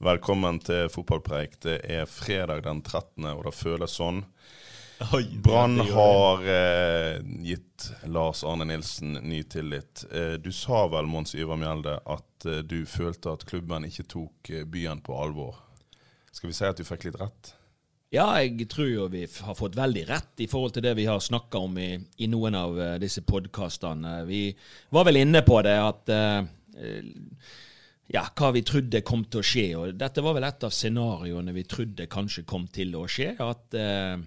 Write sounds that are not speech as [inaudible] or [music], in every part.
Velkommen til fotballpreik. Det er fredag den 13., og det føles sånn. Brann har eh, gitt Lars Arne Nilsen ny tillit. Eh, du sa vel, Mons Ivar Mjelde, at eh, du følte at klubben ikke tok eh, byen på alvor. Skal vi si at du fikk litt rett? Ja, jeg tror jo vi har fått veldig rett i forhold til det vi har snakka om i, i noen av eh, disse podkastene. Vi var vel inne på det at eh, ja, hva vi trodde kom til å skje. og Dette var vel et av scenarioene vi trodde kanskje kom til å skje. At, eh,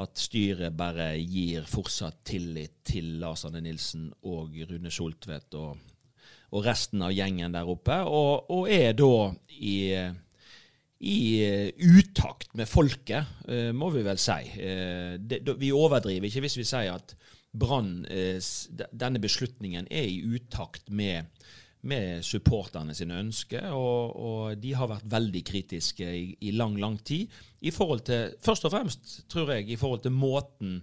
at styret bare gir fortsatt tillit til Lars Arne Nilsen og Rune Soltvedt og, og resten av gjengen der oppe, og, og er da i i utakt med folket, eh, må vi vel si. Eh, det, vi overdriver ikke hvis vi sier at Brann, eh, denne beslutningen, er i utakt med, med supporterne sine ønsker. Og, og de har vært veldig kritiske i, i lang, lang tid. I forhold til, først og fremst, tror jeg, i forhold til måten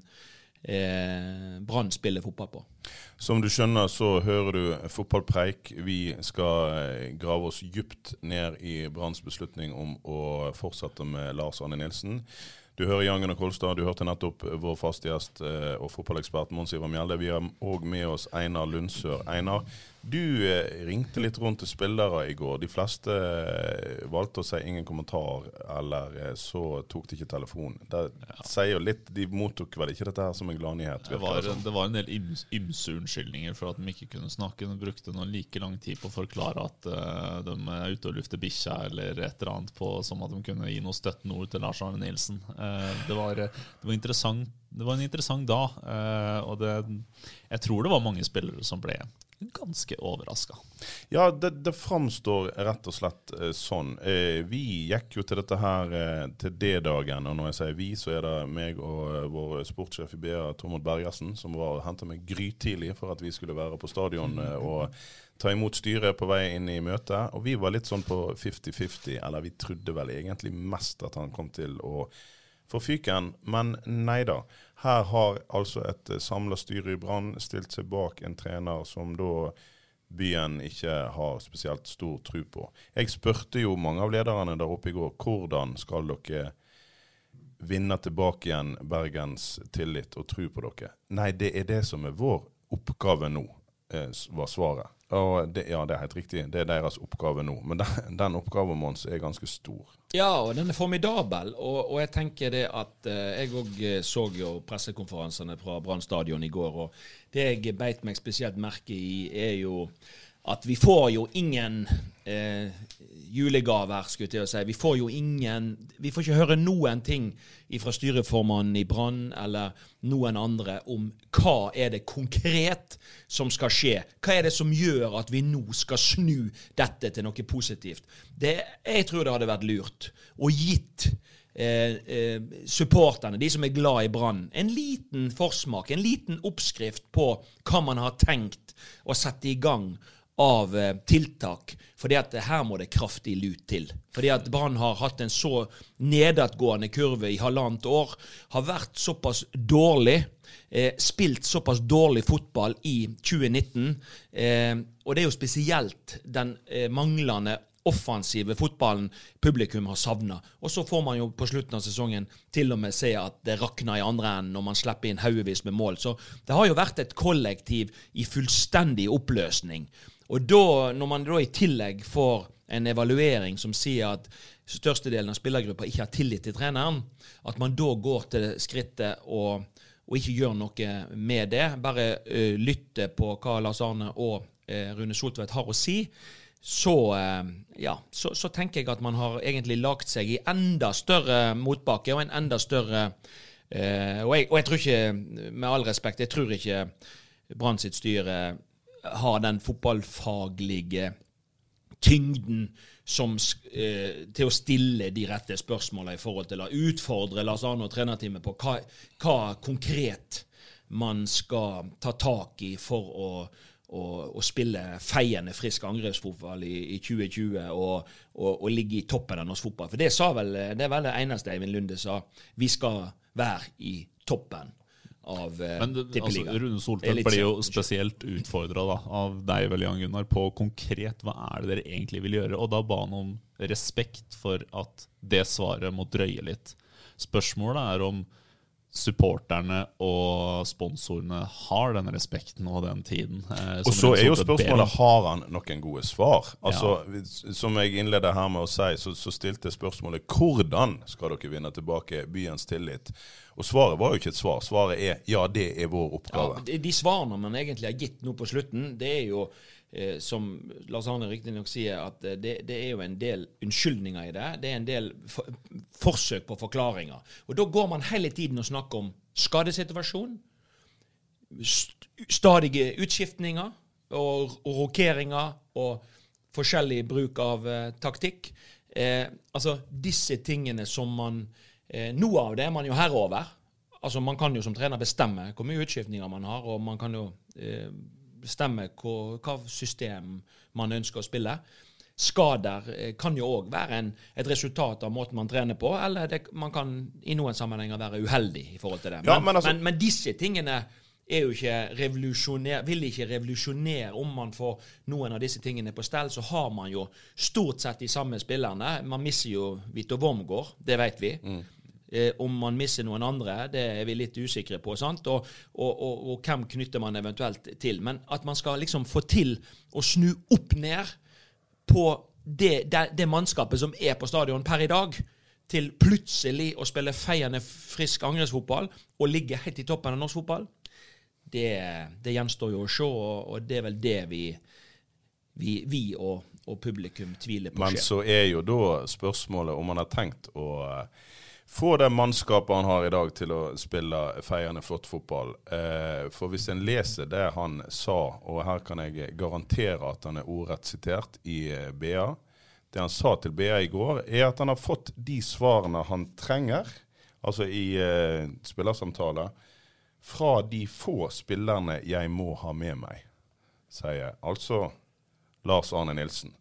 eh, Brann spiller fotball på. Som du skjønner, så hører du fotballpreik. Vi skal eh, grave oss dypt ned i Branns beslutning om å fortsette med Lars Arne Nilsen. Du hører Jangen og Kolstad. Du hørte nettopp vår faste gjest eh, og fotballekspert Mons Ivar Mjelde. Vi har òg med oss Einar Lundsør. Einar, du eh, ringte litt rundt til spillere i går. De fleste eh, valgte å si ingen kommentar, eller eh, så tok de ikke telefonen. Det sier jo litt De mottok vel ikke dette her som en gladnyhet? Det var, det var en del ims, ymse unnskyldninger for at de ikke kunne snakke. De brukte noen like lang tid på å forklare at uh, de er ute og lufter bikkja eller et eller annet, på, som at de kunne gi noe støttende ord til Lars Arne Nilsen. Uh, det, var, det, var interessant, det var en interessant dag, og det, jeg tror det var mange spillere som ble ganske overraska. Ja, det, det framstår rett og slett eh, sånn. Eh, vi gikk jo til dette her eh, til D-dagen, og når jeg sier vi, så er det meg og vår sportssjef i BA, Tormod Bergersen, som var henta meg grytidlig for at vi skulle være på stadion og ta imot styret på vei inn i møtet. Og vi var litt sånn på 50-50, eller vi trodde vel egentlig mest at han kom til å få fyken, men nei da. Her har altså et samla styre i Brann stilt seg bak en trener som da byen ikke har spesielt stor tro på. Jeg spurte jo mange av lederne der oppe i går hvordan skal dere vinne tilbake igjen Bergens tillit og tro på dere. Nei, det er det som er vår oppgave nå, eh, var svaret. Og det, ja, det er helt riktig. Det er deres oppgave nå. Men den, den oppgaven, Mons, er ganske stor. Ja, og den er formidabel. Og, og jeg tenker det at eh, Jeg òg så jo pressekonferansene fra Brann stadion i går. Og det jeg beit meg spesielt merke i, er jo at vi får jo ingen eh, julegaver, skulle jeg til å si. Vi får jo ingen Vi får ikke høre noen ting fra styreformannen i Brann eller noen andre om hva er det konkret som skal skje. Hva er det som gjør at vi nå skal snu dette til noe positivt? Det, jeg tror det hadde vært lurt å gitt eh, eh, supporterne, de som er glad i Brann, en liten forsmak, en liten oppskrift på hva man har tenkt å sette i gang av eh, tiltak, fordi at her må det kraftig lut til. Fordi at Brann har hatt en så nedadgående kurve i halvannet år, har vært såpass dårlig, eh, spilt såpass dårlig fotball i 2019, eh, og det er jo spesielt den eh, manglende offensive fotballen publikum har savna. Og så får man jo på slutten av sesongen til og med se at det rakner i andre enden når man slipper inn haugevis med mål. Så det har jo vært et kollektiv i fullstendig oppløsning. Og da, når man da i tillegg får en evaluering som sier at størstedelen av spillergruppa ikke har tillit til treneren, at man da går til skrittet og, og ikke gjør noe med det, bare uh, lytter på hva Lars Arne og uh, Rune Soltvedt har å si, så, uh, ja, så, så, tenker jeg at man har egentlig lagt seg i enda større motbakke og en enda større og jeg, og, jeg, tror ikke, med all respekt, jeg tror ikke Brann sitt styre har den fotballfaglige tyngden som, eh, til å stille de rette spørsmålene i forhold til å utfordre Lars Arne og trenerteamet på hva, hva, konkret man skal ta tak i for å, å, å spille feiende frisk angrepsfotball i, i 2020 og, og, og, ligge i toppen av norsk fotball. For det, vel, det er vel det eneste Eivind Lunde sa. Vi skal være i toppen av eh, Men det, altså, Rune Soltvedt blir jo spesielt utfordra av deg vel, Jan Gunnar, på konkret hva er det dere egentlig vil gjøre. Og da ba han om respekt for at det svaret må drøye litt. Spørsmålet er om supporterne og sponsorene har den respekten og den tiden. Eh, og så er jo spørsmålet har han noen gode svar. Altså, ja. Som jeg innleda her med å si, så, så stilte jeg spørsmålet hvordan skal dere vinne tilbake byens tillit? Og svaret var jo ikke et svar. Svaret er ja, det er vår oppgave. Ja, de svarene man egentlig har gitt nå på slutten, det er jo eh, som Lars Arne riktignok sier, at eh, det, det, er jo en del unnskyldninger i det. Det er en del for, forsøk på forklaringer. Og da går man hele tiden og snakker om skadesituasjon, st stadige utskiftninger og, og rokeringer og forskjellig bruk av eh, taktikk. Eh, altså disse tingene som man eh, Noe av det er man jo herre over. Altså Man kan jo som trener bestemme hvor mye utskiftninger man har, og man kan jo eh, bestemme hva, system man ønsker å spille. Skader eh, kan jo òg være en, et resultat av måten man trener på, eller det, man kan i noen sammenhenger være uheldig i forhold til det. Men, ja, men, altså, men, men disse tingene er jo ikke revolusjoner, vil ikke revolusjonere om man får noen av disse tingene på stell. Så har man jo stort sett de samme spillerne. Man mister jo Vito Wormgård, det vet vi. Mm. Eh, om man mister noen andre, det er vi litt usikre på. sant? Og, og, og, og, hvem knytter man eventuelt til. Men at man skal liksom få til å snu opp ned på det, det, det mannskapet som er på stadion per i dag, til plutselig å spille feiende frisk angrepsfotball og ligge helt i toppen av norsk fotball, det, det gjenstår jo å se, og, det er vel det vi, vi, vi og, publikum tviler på. Men så er jo da spørsmålet om man har tenkt å få det mannskapet han har i dag til å spille feiende flott fotball. Eh, for hvis en leser det han sa, og her kan jeg garantere at han er ordrett sitert i eh, BA Det han sa til BA i går, er at han har fått de svarene han trenger, altså i eh, spillersamtale, fra de få spillerne jeg må ha med meg, sier altså Lars Arne Nilsen.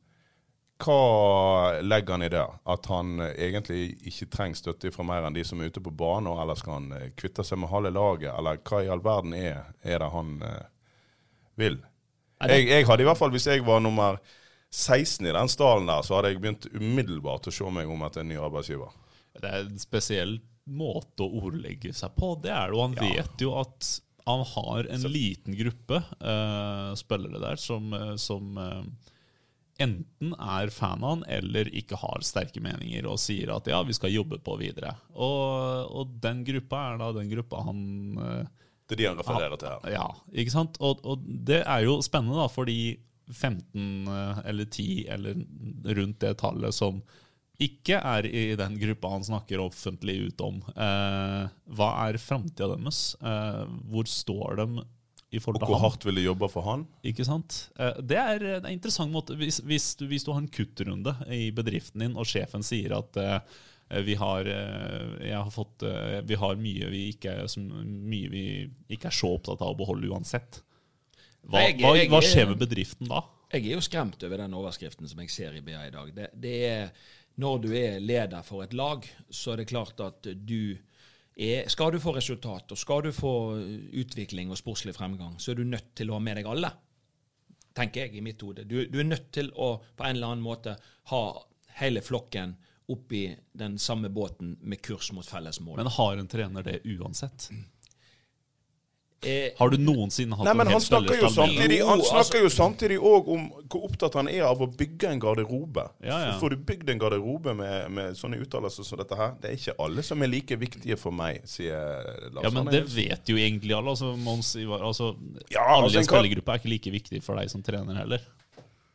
Hva legger han i det? At han eh, egentlig ikke trenger støtte fra mer enn de som er ute på banen, eller skal han eh, kvitte seg med halve laget, eller hva i all verden er, er det han eh, vil? Jeg, jeg, hadde i hvert fall, hvis jeg var nummer 16 i den stallen der, så hadde jeg begynt umiddelbart å se meg om etter en ny arbeidsgiver. Det er en spesiell måte å ordlegge seg på. Det er det, og han ja. vet jo at han har en så. liten gruppe uh, spillere der som, som uh, enten er fan av han eller ikke har sterke meninger og sier at ja, vi skal jobbe på videre. Og, og den gruppa er da den gruppa han eh, Det er de han refererer til her. Ja, ikke sant? Og, og, det er jo spennende, da, fordi 15 eh, eller 10 eller rundt det tallet som ikke er i den gruppa han snakker offentlig ut om. Eh, hva er framtida deres? Eh, hvor står de og hvor hardt vil de jobbe for han? Ikke sant? Eh, det er en interessant måte. Hvis, hvis, du, hvis du, har en kuttrunde i bedriften din, og sjefen sier at uh, vi, har, har fått, vi har, mye vi, ikke, mye vi ikke er så opptatt av å beholde uansett, hva, jeg, hva, hva skjer med bedriften da? Jeg er jo skremt over den overskriften som jeg ser i BA i dag. Det, det er, når du er leder for et lag, så er det klart at du er, skal du få resultat og skal du få utvikling og sportslig fremgang, så er du nødt til å ha med deg alle. Tenker jeg i mitt hode. Du, du, er nødt til å på en eller annen måte ha hele flokken oppi den samme båten med kurs mot felles mål. Men har en trener det uansett? Eh, Har du noensinne hatt Nei, men en han hel snakker jo samtidig, han altså- snakker jo samtidig òg om hvor opptatt han er av å bygge en garderobe. Ja, ja. Får du bygd en garderobe med, med sånne uttalelser som dette her? Det er ikke alle som er like viktige for meg, sier Lars Ja, men det vet jo egentlig alle. Altså, Mons altså, Ja, alle altså, i en en spillergruppe er ikke like viktig for deg som trener heller.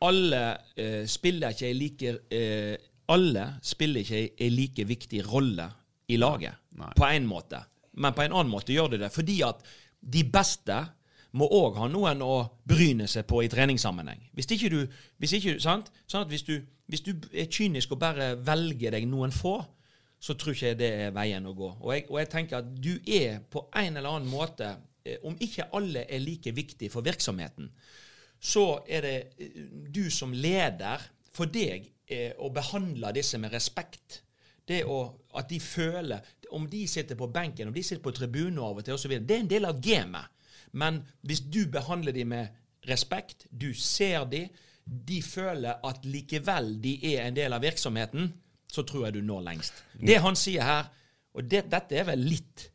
alle uh, spiller ikke ei like uh, Alle spiller ikke ei like viktig rolle i laget, Nei. på en måte. Men på en annen måte gjør de det fordi at de beste må òg ha noen å bryne seg på i treningssammenheng. Hvis ikke du, hvis ikke, sant? Sånn hvis du, hvis du er kynisk og bare velger deg noen få, så tror ikke jeg det er veien å gå. Og jeg, og jeg tenker at du er på en eller annen måte, eh, om ikke alle er like viktig for virksomheten, så er det eh, du som leder for deg eh, å behandle disse med respekt. Det å, at de føler Om de sitter på benken, om de sitter på tribunen av og til osv., det er en del av gamet. Men hvis du behandler dem med respekt, du ser dem, de føler at likevel de er en del av virksomheten, så tror jeg du når lengst. Det han sier her, og det, dette er vel litt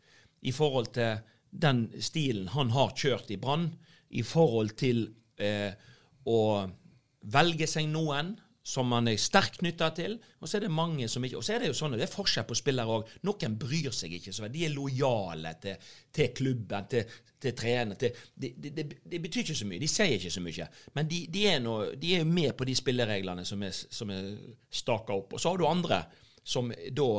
i forhold til den stilen han har kjørt i Brann, i forhold til eh, å velge seg noen som man er sterkt knytta til, og så er det mange som ikke Og så er det jo sånn, det er forskjell på spillere òg. Noen bryr seg ikke så veldig. De er lojale til, til klubben, til, til trener. Det, de, de, de betyr ikke så mye. De sier ikke så mye. Men de, er, noe, er med på de spillereglene som er, som er staka opp. Og så har du andre som da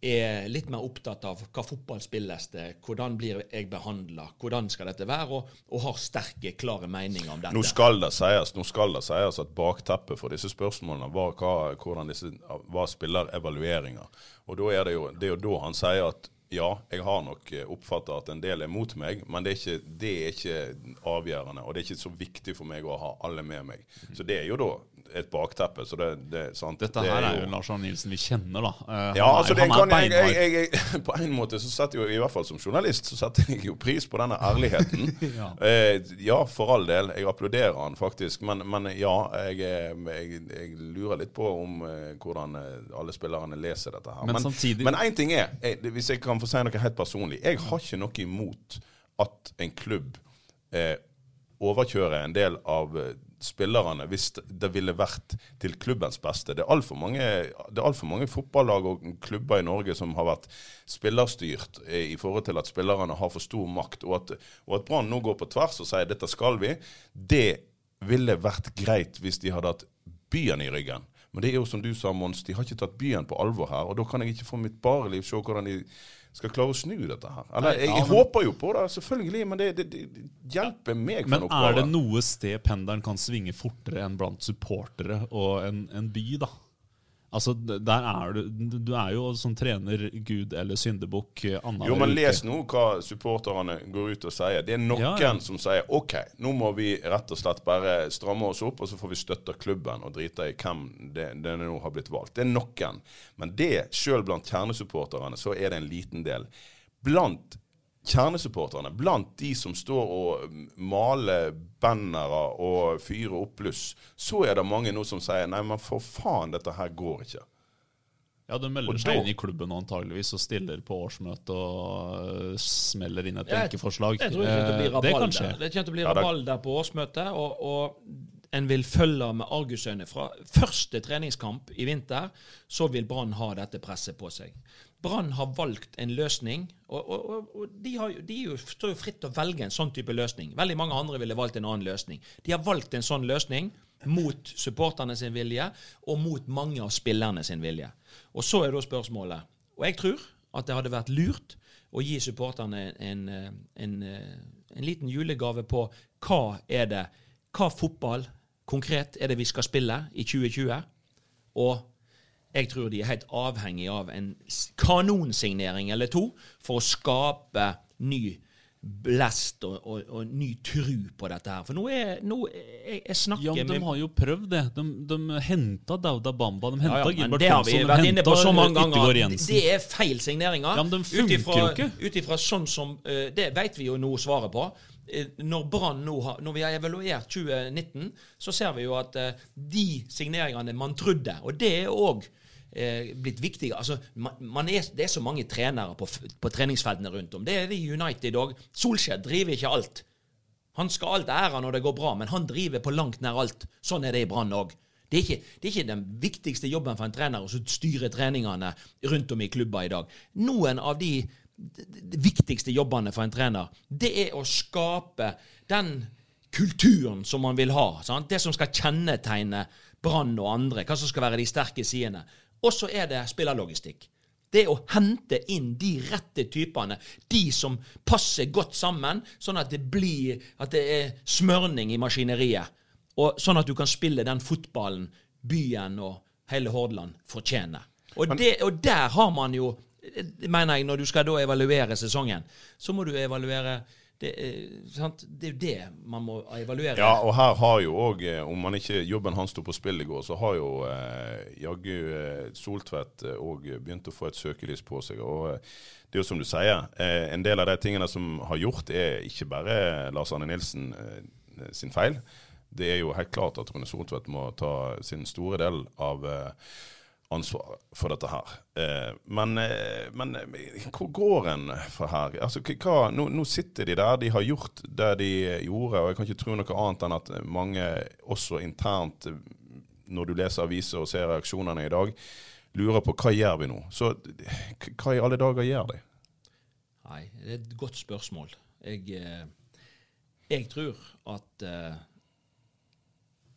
er litt mer opptatt av hva fotball spilles det, hvordan blir jeg behandla, hvordan skal dette være, og, og har sterke, klare meninger om dette. Nå skal det sies skal det sies at bakteppet for disse spørsmålene var hva, hvordan disse, var spillerevalueringer. Og da er det, jo, det er jo da han sier at ja, jeg har nok oppfatta at en del er mot meg, men det er, ikke, det er ikke avgjørende. Og det er ikke så viktig for meg å ha alle med meg. Så det er jo da et bakteppe. Så det, det er sant. Dette det her er jo Lars Arne Nilsen vi kjenner, da. Uh, Ja, altså er, det er kan jeg, jeg, jeg, [laughs] På en måte så setter jeg jo, i hvert fall som journalist, så setter jeg jo pris på denne ærligheten. [laughs] Ja. Uh, ja, for all del. Jeg applauderer han faktisk. Men, men ja, jeg, eh, lurer litt på om uh, hvordan alle spillerne leser dette her. Men Men samtidig- men én ting er, hvis jeg kan få si noe helt personlig Jeg har ikke noe imot at en klubb eh, overkjøre en del av spillerne hvis det ville vært til klubbens beste. Det er altfor mange, alt for mange fotballag og klubber i Norge som har vært spillerstyrt i forhold til at spillerne har for stor makt. Og at, at Brann nå går på tvers og sier dette skal vi, det ville vært greit hvis de hadde hatt byen i ryggen. Men det er jo som du sa, Mons, de har ikke tatt byen på alvor her. Og da kan jeg ikke for mitt bare liv se hvordan de skal klare å snu dette her. Eller, jeg, jeg håper jo på det, selvfølgelig, men det, det, det hjelper meg for Men en oppgave. er det noe sted pendelen kan svinge fortere enn blant supportere og en, en by, da? Altså, der er du Du er jo som trener gud eller syndebukk eh, Jo, men les nå hva supporterne går ut og sier. Det er noen Ja, ja. som sier OK, nå må vi rett og slett bare stramme oss opp, og så får vi støtte klubben og drite i hvem det, det nå har blitt valgt. Det er noen. Men det, sjøl blant kjernesupporterne, så er det en liten del. Blant kjernesupporterne, blant de som står og maler bannere og fyrer opp bluss, så er det mange nå som sier nei, men for faen, dette her går ikke. Ja, de melder seg inn i klubben antageligvis og stiller på årsmøte og øh, smeller inn et benkeforslag. Det Eh, det kan skje. Det kommer til å bli rabalder der på årsmøtet, og, og en vil følge med argusøyne fra første treningskamp i vinter, så vil Brann ha dette presset på seg. Brann har valgt en løsning, og, og, og, de, har, de er jo, står jo fritt til å velge en sånn type løsning. Veldig mange andre ville valgt en annen løsning. De har valgt en sånn løsning mot supporterne sin vilje, og mot mange av spillerne sin vilje. Og så er da spørsmålet, og jeg tror at det hadde vært lurt å gi supporterne en, en, en, en liten julegave på hva er det, hva fotball konkret er det vi skal spille i 2020. Og jeg tror de er helt avhengig av en kanonsignering eller to for å skape ny blest og, og, og ny tru på dette her. For nå er nå, jeg, jeg snakker Ja, men de har jo prøvd det. De, de henta Dauda Bamba, de henta ja, ja, Gilbert vi de ganger. Yttergård Jensen. Det er feil signeringer. Ja, men de funker jo ikke. Ut ifra sånn som eh, Det vet vi jo nå svaret på. Eh, Når Brann nå har Når vi har evaluert 2019, så ser vi jo at eh, de signeringene man trodde, og det er òg eh, blitt viktig Altså, man, er, det er så mange trenere på, på treningsfeltene rundt om. Det er det i United òg. Solskjær driver ikke alt. Han skal alt ære når det går bra, men han driver på langt nær alt. Sånn er det i Brann òg. Det er, ikke, det er ikke den viktigste jobben for en trener å styre treningene rundt om i klubber i dag. Noen av de, de, viktigste jobbene for en trener, det er å skape den kulturen som man vil ha. Sant? Det som skal kjennetegne Brann og andre. Hva som skal være de sterke sidene. Og så er det spillerlogistikk. Det er å hente inn de rette typene, de som passer godt sammen, sånn at det blir at det er smørning i maskineriet. Og sånn at du kan spille den fotballen byen og hele Hordaland fortjener. Og, det, og der har man jo mener jeg, Når du skal da evaluere sesongen, så må du evaluere det, eh, det er jo det man må evaluere. Ja, og her har jo òg, om man ikke jobben hans sto på spill i går, så har jo eh, jaggu eh, Soltvedt òg begynt å få et søkelys på seg. og eh, det er jo som du sier, eh, en del av de tingene som har gjort, er ikke bare Lars Arne Nilsen eh, sin feil. Det er jo helt klart at Rune Soltvedt må ta sin store del av eh, ansvaret for dette her. Eh, men, eh, men eh, hvor går en fra her? Altså, hva, nå, nå sitter de der, de har gjort det de gjorde, og jeg kan ikke tro noe annet enn at mange også internt, når du leser aviser og ser reaksjonene i dag, lurer på hva gjør vi nå? Så hva i alle dager gjør de? Nei, det er et godt spørsmål. Jeg, jeg tror at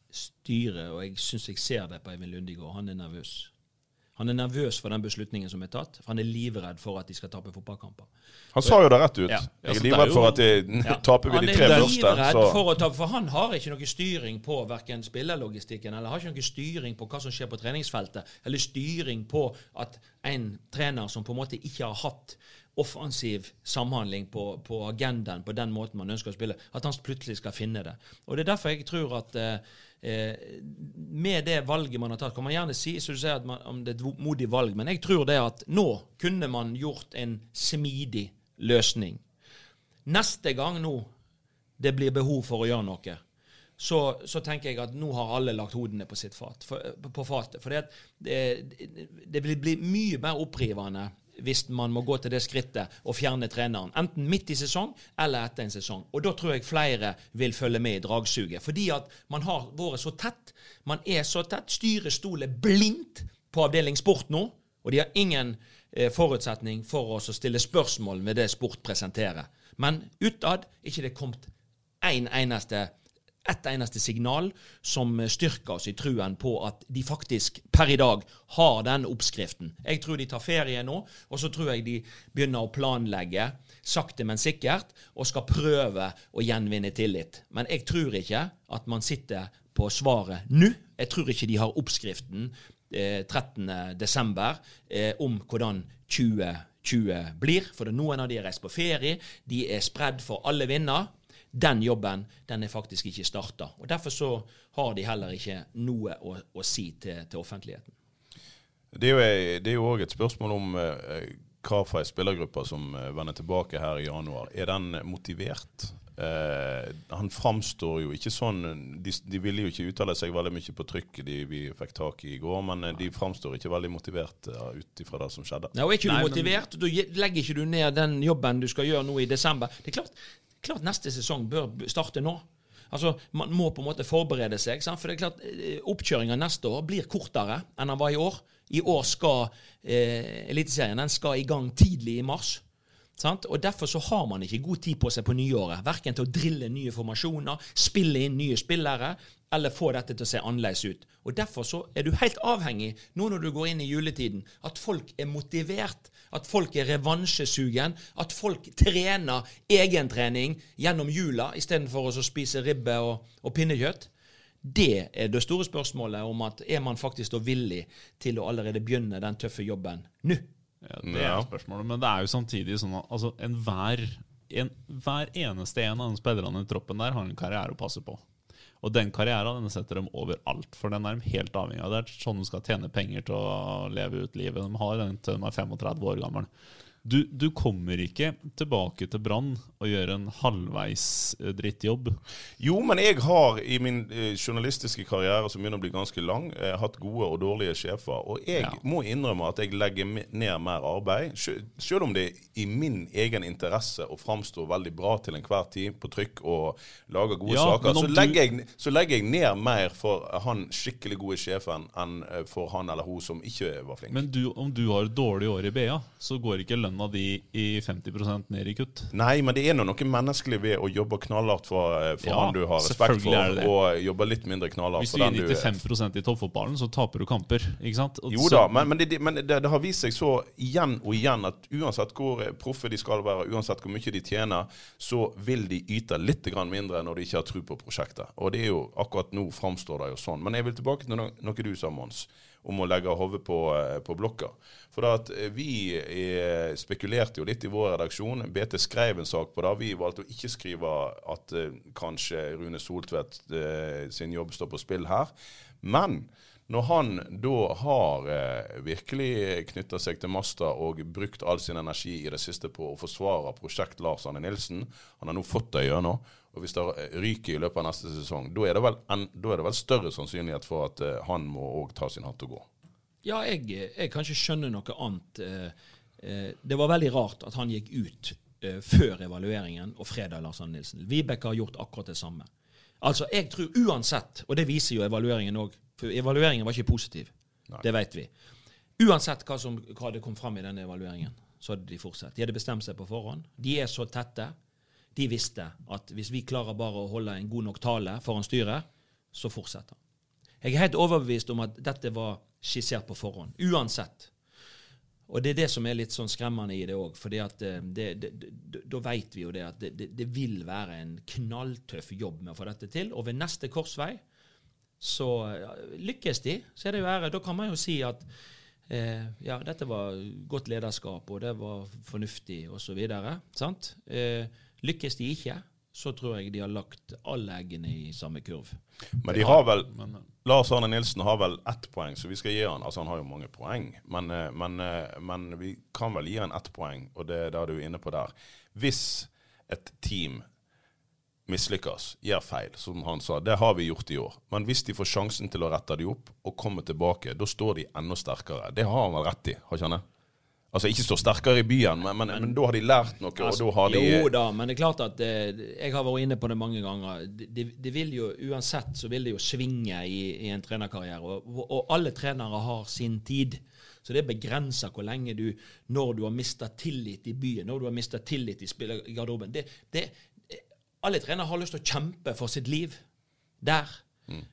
styret, og jeg syns jeg ser det på Eivind Lundigård, han er nervøs. Han er nervøs for den beslutningen som er tatt, for han er livredd for at de skal tape fotballkamper. Han sa jo det rett ut. Ja. Jeg Altså, er er livredd for at de [laughs] Ja. taper vi Han de er tre første. livredd For, å tape, for han har ikke noe styring på verken spillerlogistikken eller har ikke noe styring på hva som skjer på treningsfeltet, eller styring på at en trener som på en måte ikke har hatt offensiv samhandling på, på agendaen på den måten man ønsker å spille, at han plutselig skal finne det. Og Det er derfor jeg tror at eh, eh, med det valget man har tatt, kan man gjerne si så du sier at man, om det er et modig valg, men jeg tror det at nå kunne man gjort en smidig løsning. Neste gang nå det blir behov for å gjøre noe, så, så tenker jeg at nå har alle lagt hodene på sitt fat, for, på fatet. For det, det, vil bli mye mer opprivende hvis man må gå til det skrittet og fjerne treneren. Enten midt i sesong eller etter en sesong. Og da tror jeg flere vil følge med i dragsuget. Fordi at man har vært så tett. Man er så tett. Styret stoler blindt på avdeling sport nå. Og de har ingen eh, forutsetning for oss å stille spørsmål med det sport presenterer. Men utad ikke det kommet en eneste ett eneste signal som styrker oss i truen på at de faktisk per i dag har den oppskriften. Jeg tror de tar ferie nå, og så tror jeg de begynner å planlegge sakte, men sikkert, og skal prøve å gjenvinne tillit. Men jeg tror ikke at man sitter på svaret nå. Jeg tror ikke de har oppskriften eh, 13.12. Eh, om hvordan 2020 blir. For noen av de har reist på ferie, de er spredd for alle vinder den jobben den er faktisk ikke starta. Og Derfor så har de heller ikke noe å, å si til, til offentligheten. Det er jo- òg et spørsmål om eh, hva fra ei spillergruppe som eh, vender tilbake her i januar. Er den motivert? Eh, han framstår jo ikke sånn de, de ville jo ikke uttale seg veldig mye på trykk de vi fikk tak i i går, men eh, de framstår ikke veldig motivert uh, ut ifra det som skjedde. Ja, og Er ikke Nei, du men- motivert, da je- legger ikke du ned den jobben du skal gjøre nå i desember. Det er klart, klart neste sesong bør starte nå. Altså, Man må på en måte forberede seg. Sant? For det er klart, Oppkjøringa neste år blir kortere enn den var i år. I år skal eh, Eliteserien den skal i gang tidlig i mars. Sant? Og Derfor så har man ikke god tid på seg på nyåret. Verken til å drille nye formasjoner, spille inn nye spillere, eller få dette til å se annerledes ut. Og Derfor så er du helt avhengig, nå når du går inn i juletiden, at folk er motivert. At folk er revansjesugen. At folk trener egentrening gjennom jula istedenfor å spise ribbe og, og pinnekjøtt. Det er det store spørsmålet om at er man faktisk da villig til å allerede begynne den tøffe jobben nå? Ja, det er er spørsmålet, men det er jo samtidig sånn at altså, enhver en, hver eneste en av de spillerne i troppen der har en karriere å passe på. Og den karrieren den setter dem overalt, for den er de helt avhengig av. Det er sånn de skal tjene penger til å leve ut livet. De har den til de er 35 år gamle. Du, du kommer ikke tilbake til Brann og gjør en halvveis eh, drittjobb. Jo, men jeg har i min eh, journalistiske karriere, som begynner å bli ganske lang, eh, hatt gode og dårlige sjefer. Og jeg Ja. må innrømme at jeg legger ned mer arbeid. Selv om det er i min egen interesse å framstå veldig bra til enhver tid på trykk og lage gode Ja, saker, så du- legger, jeg, så legger jeg ned mer for han skikkelig gode sjefen enn for han eller hun som ikke var flink. Men du, om du har dårlig år i BA, så går ikke lønna di i 50 ned i kutt. Nei, men det er nå noe menneskelig ved å jobbe knallhardt for, eh, for Ja, han du har respekt for, og jobbe litt mindre knallhardt Hvis den du er. Hvis du 95% i toppfotballen, så taper du kamper. ikke sant? Og Jo da, men, men, det, men det, det har vist seg så igjen og igjen at uansett hvor proffe de skal være, uansett hvor mye de tjener, så vil de yte litt mindre når de ikke har tro på prosjektet. Og det er jo akkurat nå framstår det jo sånn. Men jeg vil tilbake til noe, noe du sa, Mons, om å legge hodet på, eh, på blokka. For at eh, vi eh, spekulerte jo litt i vår redaksjon. BT skrev en sak på det. Vi valgte å ikke skrive at kanskje Rune Soltvedt sin jobb står på spill her. Men når han da har virkelig knytta seg til masta og brukt all sin energi i det siste på å forsvare prosjekt Lars Arne Nilsen, han har nå fått det gjennom, og hvis det ryker i løpet av neste sesong, da er er det vel større sannsynlighet for at eh, han må òg ta sin hatt og gå. Ja, jeg, jeg kan ikke skjønne noe annet. eh, eh, Det var veldig rart at han gikk ut før evalueringen og fredag Lars Arne Nilsen. Vibeke har gjort akkurat det samme. Altså, jeg tror uansett, og det viser jo evalueringen òg, for evalueringen var ikke positiv. Det vet vi. Uansett hva som hva det kom fram i denne evalueringen, så hadde de fortsatt. De hadde bestemt seg på forhånd. De er så tette. De visste at hvis vi klarer bare å holde en god nok tale foran styret, så fortsetter han. Jeg er helt overbevist om at dette var skissert på forhånd. Uansett. Og det er det som er litt sånn skremmende i det òg. For da vet vi jo det at det, det, det vil være en knalltøff jobb med å få dette til. Og ved neste korsvei så lykkes de, så er det jo ære. Da kan man jo si at eh, ja, dette var godt lederskap, og det var fornuftig, og så videre. Sant? Eh, lykkes de ikke, så tror jeg de har lagt alle eggene i samme kurv. Men de har vel Lars Arne Nilsen har vel ett poeng, så vi skal gi han Altså, han har jo mange poeng, men, eh, men, eh, men vi kan vel gi han ett poeng, og det er det du er inne på der. Hvis et team mislykkes, gjør feil, som han sa, det har vi gjort i år. Men hvis de får sjansen til å rette de opp og komme tilbake, da står de enda sterkere. Det har han vel rett i, har ikke han det? Altså ikke stå sterkere i byen, men, men, men, da har de lært noe, og da har de Jo da, men det er klart at eh, jeg har vært inne på det mange ganger. Det, de vil jo uansett så vil det jo svinge i, i en trenerkarriere. Og, og alle trenere har sin tid. Så det begrenser hvor lenge du Når du har mista tillit i byen, når du har mista tillit i spillergarderoben det, det, Alle trenere har lyst til å kjempe for sitt liv der.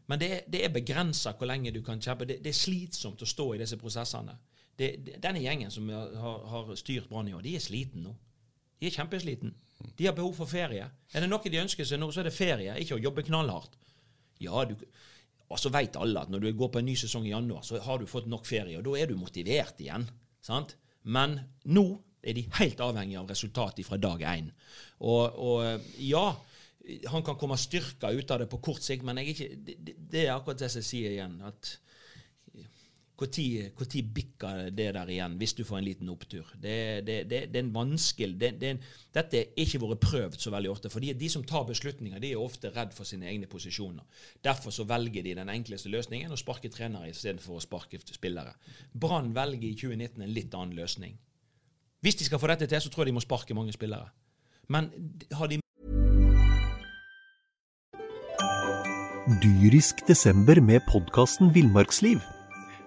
Men det, det er begrensa hvor lenge du kan kjempe. Det, det er slitsomt å stå i disse prosessene. Det, denne gjengen som har, har styrt Brann i år, de er sliten nå. De er kjempesliten. De har behov for ferie. Er det noe de ønsker seg nå, så er det ferie, ikke å jobbe knallhardt. Ja, du, og så vet alle at når du går på en ny sesong i januar, så har du fått nok ferie, og da er du motivert igjen. sant? Men nå er de helt avhengige av resultatet fra dag én. Og, og ja, han kan komme styrka ut av det på kort sikt, men ikke, det, det- er akkurat det jeg sier igjen. at når bikker det der igjen, hvis du får en liten opptur? Det, det, det, det er en vanskelig det, en- Dette er ikke vært prøvd så veldig ofte. For de som tar beslutninger, de er ofte redd for sine egne posisjoner. Derfor så velger de den enkleste løsningen å sparke trenere istedenfor å sparke spillere. Brann velger i 2019 en litt annen løsning. Hvis de skal få dette til, så tror jeg de må sparke mange spillere. Men har de Dyrisk desember med podkasten Villmarksliv.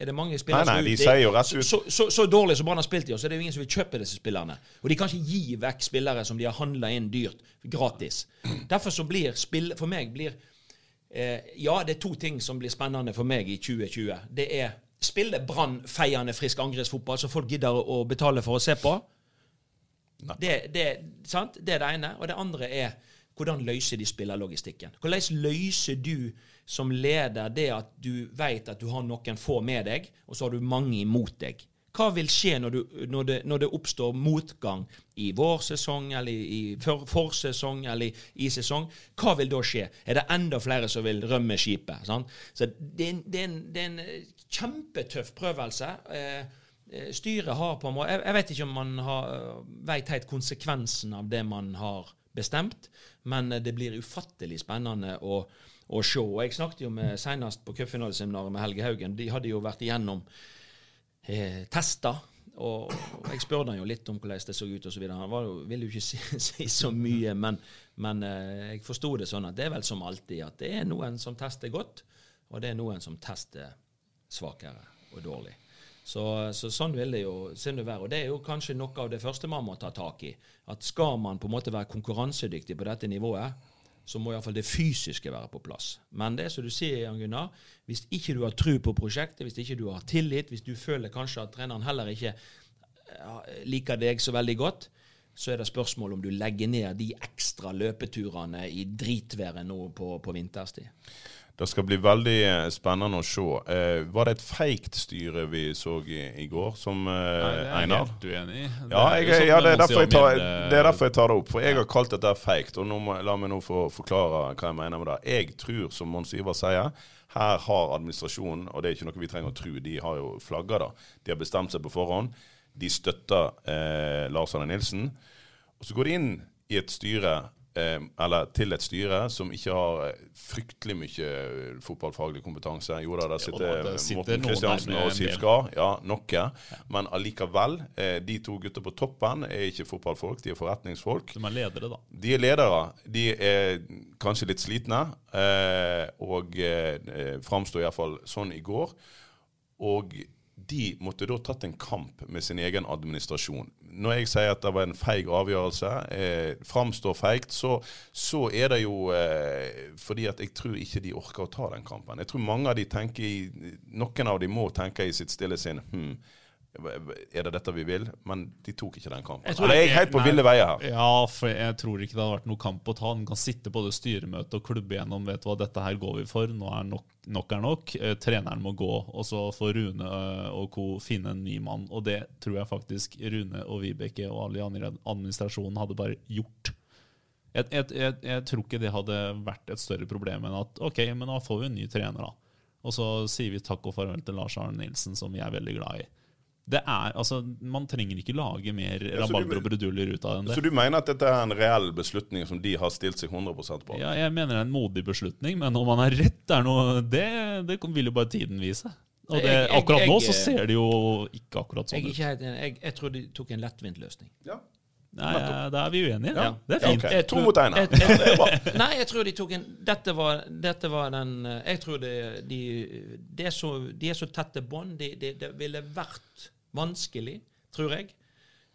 Er det mange spillere Nei, nei, som er ute- ut- Så, så, så dårlig som Brann har spilt i år, så er det jo ingen som vil kjøpe disse spillerne. Og de kan ikke gi vekk spillere som de har handla inn dyrt, gratis. Derfor så blir spill For meg blir eh, Ja, det er to ting som blir spennende for meg i 2020. Det er spille Brann feiende frisk angrepsfotball, så folk gidder å betale for å se på. Det, det, sant? det er det ene. Og det andre er hvordan løser de spillerlogistikken? Hvordan løser du som leder det at du vet at du har noen få med deg, og så har du mange imot deg? Hva vil skje når, du, når, det, når det, oppstår motgang i vårsesong, eller i for, forsesong, eller i, sesong? Hva vil da skje? Er det enda flere som vil rømme skipet? Sant? Så det, det, er en, det, er en, kjempetøff prøvelse. Eh, eh, styret har på en måte Jeg, jeg vet ikke om man har, vet helt konsekvensen av det man har bestemt, men det blir ufattelig spennende å, å se. Jeg snakket jo med senest på cupfinaleseminaret med Helge Haugen. De hadde jo vært igjennom eh, tester. Og, jeg spurte han jo litt om hvordan det så ut osv. Han var, ville jo ikke si, [laughs] si så mye, men, men eh, jeg forsto det sånn at det er vel som alltid at det er noen som tester godt, og det er noen som tester svakere og dårlig. Så, så, sånn vil det jo det være. Og det er jo kanskje noe av det første man må ta tak i. At skal man på en måte være konkurransedyktig på dette nivået, så må iallfall det fysiske være på plass. Men det som du sier, Jan Gunnar, hvis ikke du har tro på prosjektet, hvis ikke du har tillit, hvis du føler kanskje at treneren heller ikke liker deg så veldig godt, så er det spørsmål om du legger ned de ekstra løpeturene i dritværet nå på, på vinterstid. Det skal bli veldig eh, spennende å se. Eh, var det et feigt styre vi så i, i går, som eh, Einar? Det er jeg helt uenig i. Ja, jeg, sånn ja det, er derfor jeg tar, det er derfor jeg tar det opp. For jeg har kalt dette feigt. Og må, la meg nå få forklare hva jeg mener med det. Jeg tror, som Mons Ivar sier, her har administrasjonen, og det er ikke noe vi trenger å tro, de har jo flagga det. De har bestemt seg på forhånd. De støtter eh, Lars Arne Nilsen. Og så går de inn i et styre eller til et styre som ikke har eh, fryktelig mye eh, fotballfaglig kompetanse. Jo da, der sitter, ja, Morten Kristiansen og Siv Skar. Ja, noe. Men allikevel. De to gutta på toppen er ikke fotballfolk, de er forretningsfolk. De er ledere, da. De er ledere. De er kanskje litt slitne, og framstår iallfall sånn i går. Og de måtte da tatt en kamp med sin egen administrasjon. Når jeg sier at det var en feig avgjørelse, eh, framstår feigt, så, så, er det jo eh, fordi at jeg tror ikke de orker å ta den kampen. Jeg tror mange av de tenker i, Noen av de må tenke i sitt stille sinn hm, er det dette vi vil? Men de tok ikke den kampen. Jeg Eller jeg er helt på ville veier her. Ja, for jeg tror ikke det hadde vært noe kamp å ta. Han kan sitte på det styremøtet og klubbe gjennom vet du hva, dette her går vi for. Nå er nok, nok er nok. Eh, treneren må gå. Og så får Rune eh, og co. finne en ny mann. Og det tror jeg faktisk Rune og Vibeke og alle i administrasjonen hadde bare gjort. Jeg, jeg, jeg, jeg, tror ikke det hadde vært et større problem enn at ok, men da får vi en ny trener, da. Og så sier vi takk og farvel til Lars Arne Nilsen, som vi er veldig glad i det er, altså, Man trenger ikke lage mer ja, rabalder og bruduller ut av den. Så du mener at dette er en reell beslutning som de har stilt seg 100% på? Ja, jeg mener det er en modig beslutning, men om man har rett, er noe, det, det vil jo bare tiden vise. Og det, akkurat nå så ser det jo ikke akkurat sånn ut. Jeg, jeg, jeg, tror de tok en lettvint løsning. Ja. Nei, da er vi uenige. Ja. Det er fint. Okay. To mot én. [laughs] Nei, jeg tror de tok en Dette var, dette var den Jeg tror det, de, de, er så, de er så tette bånd. Det de, de ville vært vanskelig, tror jeg,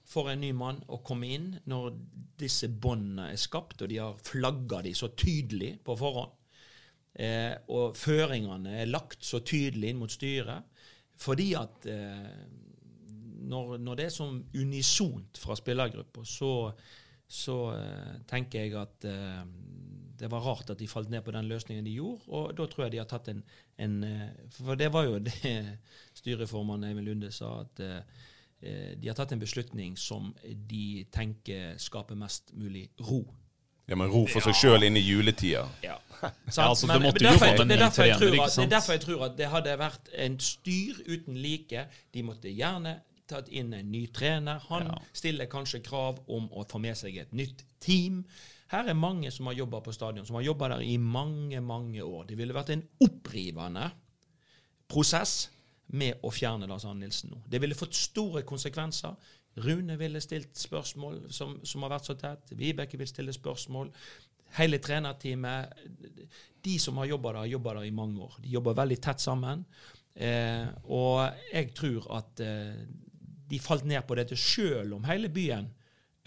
for en ny mann å komme inn når disse båndene er skapt, og de har flagga de så tydelig på forhånd. Eh, og føringene er lagt så tydelig inn mot styret. Fordi at eh, når, når, det er sånn unisont fra spillergruppa, så, så eh, tenker jeg at eh, det var rart at de falt ned på den løsningen de gjorde. Og da tror jeg de har tatt en, en eh, For det var jo [laughs] det styreformann Eivind Lunde sa, at eh, de har tatt en beslutning som de tenker skaper mest mulig ro. Ja, Men ro for seg sjøl inn i juletida. [laughs] Ja. [laughs] ja altså, det derfor, jeg, det, er ny trener, ikke sant? Det er derfor jeg tror at det hadde vært en styr uten like. De måtte gjerne tatt inn en ny trener. Han ja. stiller kanskje krav om å få med seg et nytt team. Her er mange som har jobba på stadion, som har jobba der i mange, mange år. Det ville vært en opprivende prosess med å fjerne Lars Arne Nilsen nå. Det ville fått store konsekvenser. Rune ville stilt spørsmål som, som har vært så tett. Vibeke vil stille spørsmål. Hele trenerteamet De som har jobba der, har jobba der i mange år. De jobber veldig tett sammen. Eh, og jeg tror at eh, de falt ned på dette sjøl om hele byen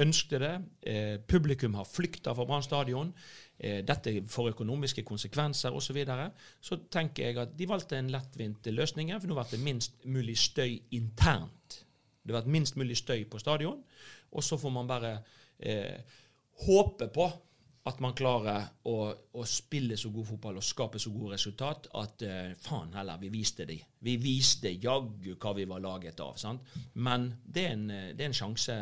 ønskte det. Eh, publikum har flykta fra Brann stadion. Eh, dette får økonomiske konsekvenser osv. Så, videre. så tenker jeg at de valgte en lettvint løsning, for nå ble det minst mulig støy internt. Det ble minst mulig støy på stadion. Og så får man bare eh, håpe på at man klarer å, å, spille så god fotball og skape så gode resultat at eh, faen heller, vi viste de. Vi viste jaggu hva vi var laget av. sant? Men det er en, det er en sjanse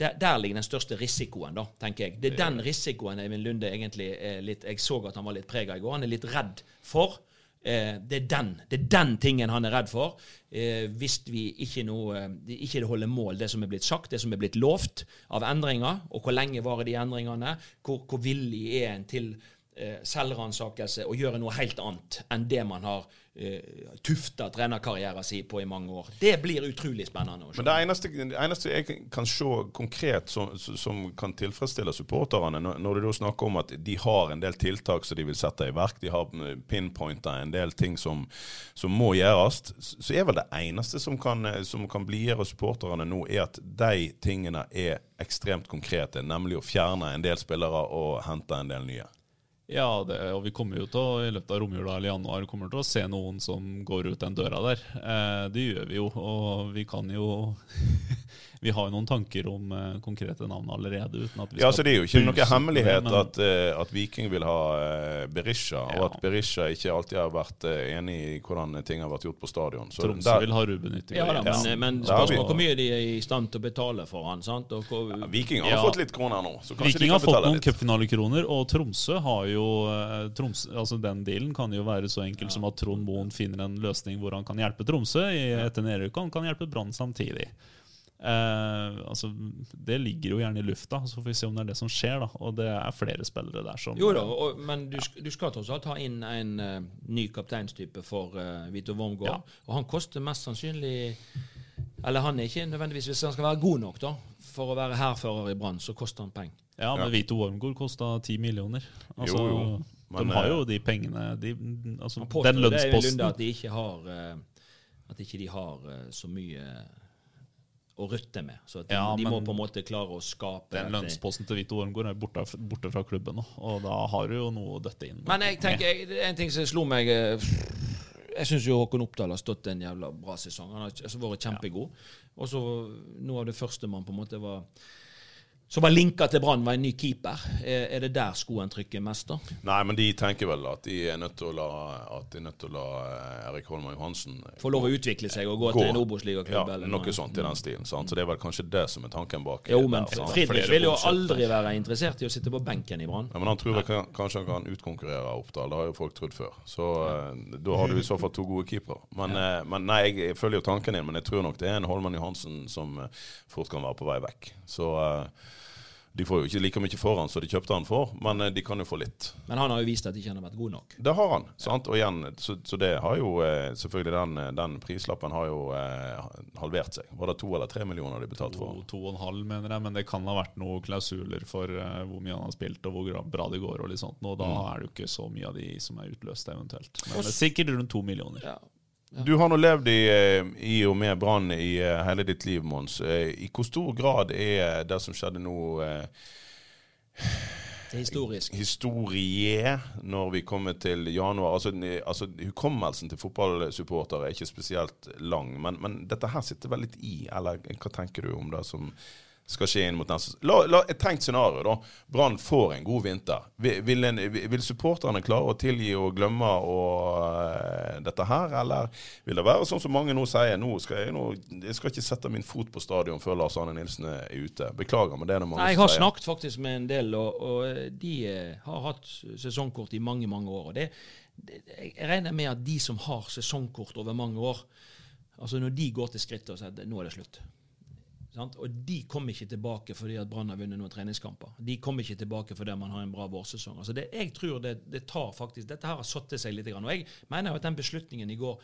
der, der, ligger den største risikoen, da, tenker jeg. Det er den risikoen Eivind Lunde egentlig er litt Jeg så at han var litt prega i går. Han er litt redd for. Eh, det, er den, det er den tingen han er redd for. Eh, hvis vi ikke, noe, ikke det holder mål, det som er blitt sagt, det som er blitt lovt av endringer, og hvor lenge varer de endringene, hvor, hvor villig er en til eh, selvransakelse og gjøre noe helt annet enn det man har uh, tufta trenerkarrieren sin på i mange år. Det blir utrolig spennende. Men Det eneste, det eneste, jeg kan se konkret som, som kan tilfredsstille supporterne, når, du snakker om at de har en del tiltak som de vil sette i verk, de har pinpointa en del ting som, som, må gjøres, så er vel det eneste som kan, som kan blidgjøre supporterne nå, er at de tingene er ekstremt konkrete, nemlig å fjerne en del spillere og hente en del nye. Ja, det, og vi kommer jo til å i løpet av romjula eller januar kommer til å se noen som går ut den døra der. Eh, det gjør vi jo, og vi kan jo Vi har jo noen tanker om uh, konkrete navn allerede. uten at vi ja, så Det er jo ikke noe hemmelighet det, men, at, uh, at, Viking vil ha uh, Berisha, ja. og at Berisha ikke alltid har vært uh, enig i hvordan ting har vært gjort på stadion. Så Tromsø der, vil ha Ruben Yttergård. Ja, men, ja. men spørsmålet hvor mye de er i stand til å betale for han, sant? Hvor, ja, Viking har fått litt kroner nå. Så kanskje Viking har fått noen cupfinalekroner, og Tromsø har jo Tromsø, altså Den dealen kan jo være så enkel som at Trond Moen finner en løsning hvor han kan hjelpe Tromsø i, etter nedrykket, han kan hjelpe Brann samtidig. Eh, altså, det ligger jo gjerne i lufta, så får vi se om det er det som skjer. da Og det er flere spillere der som Jo da, og, men du, du skal tross alt ha inn en uh, ny kapteinstype for uh, Vito Wormgård. Ja. Og han koster mest sannsynlig Eller han er ikke nødvendigvis Hvis han skal være god nok da for å være hærfører i Brann, så koster han penger. Ja, men ja. Vito Wormgård kosta ti millioner. Altså, jo, jo. Men, de har jo de pengene de, altså, Den lønnsposten det er at de ikke har uh, At ikke de har så mye å rutte med. Så de, ja, de må på en måte klare å skape Den lønnsposten til Vito Wormgård er borte, borte, fra klubben nå, og da har du jo noe å døtte inn Men jeg tenker, jeg, en ting som slo meg eh, Jeg syns Håkon Oppdal har stått en jævla bra sesong. Han har altså vært kjempegod. Og så noe av det første man på en måte var som var linka til Brann, var en ny keeper. Er, det der skoen trykker mest, da? Nei, men de tenker vel at de er nødt til å la, at de er nødt til å la eh, Erik Holmer Johansen Få lov å utvikle seg og gå, gå. til en Obos-ligaklubb? Ja, noe, noe sånt i den stilen. Sant? Så det er vel kanskje det som er tanken bak. Jo, men Fridrik vil jo aldri være interessert i å sitte på benken i Brann. Ja, men han tror vel kanskje han kan utkonkurrere Oppdal. Det har jo folk trodd før. Så da har du i så fall to gode keepere. Men, ja. men, nei, jeg følger jo tanken din, men jeg tror nok det er en Holmen Johansen som fort kan være på vei vekk. Så de får jo ikke like mye for han som de kjøpte han for, men eh, de kan jo få litt. Men han har jo vist at de ikke har vært god nok. Det har han. sant? Og igjen, så, så det har jo eh, selvfølgelig den, den, prislappen har jo eh, halvert seg. Var det to eller tre millioner de betalte for? To, to og en halv, mener jeg, men det kan ha vært noen klausuler for uh, hvor mye han har spilt og hvor bra det går. og litt sånt. Nå, da mm. er det jo ikke så mye av de som er utløst, eventuelt. Men det er sikkert rundt to millioner. Ja. Du har nå levd i, eh, i og med Brann i uh, hele ditt liv, Mons. Uh, I hvor stor grad er det som skjedde nå historisk. Historie når vi kommer til januar. Altså, altså Hukommelsen til fotballsupportere er ikke spesielt lang, men, men, dette her sitter vel litt i, eller hva tenker du om det som skal skje inn mot neste la, la, Et tenkt scenario, da. Brann får en god vinter. Vil, en, vil, supporterne klare å tilgi og glemme og, uh, dette her, eller vil det være sånn som mange nå sier nå skal jeg, nå, jeg skal ikke sette min fot på stadion før Lars Arne Nilsen er ute. Beklager, men det er det mange Nei, Jeg har snakket faktisk med en del, og, og de uh, har hatt sesongkort i mange, mange år. og det, det, Jeg regner med at de som har sesongkort over mange år, altså når de går til skrittet og sier at nå er det slutt Sant? Og de kommer ikke tilbake fordi at Brann har vunnet noen treningskamper. De kommer ikke tilbake fordi man har en bra vårsesong. Altså det, jeg tror det, det, tar faktisk Dette her har satt seg litt. Og jeg mener jo at den beslutningen i går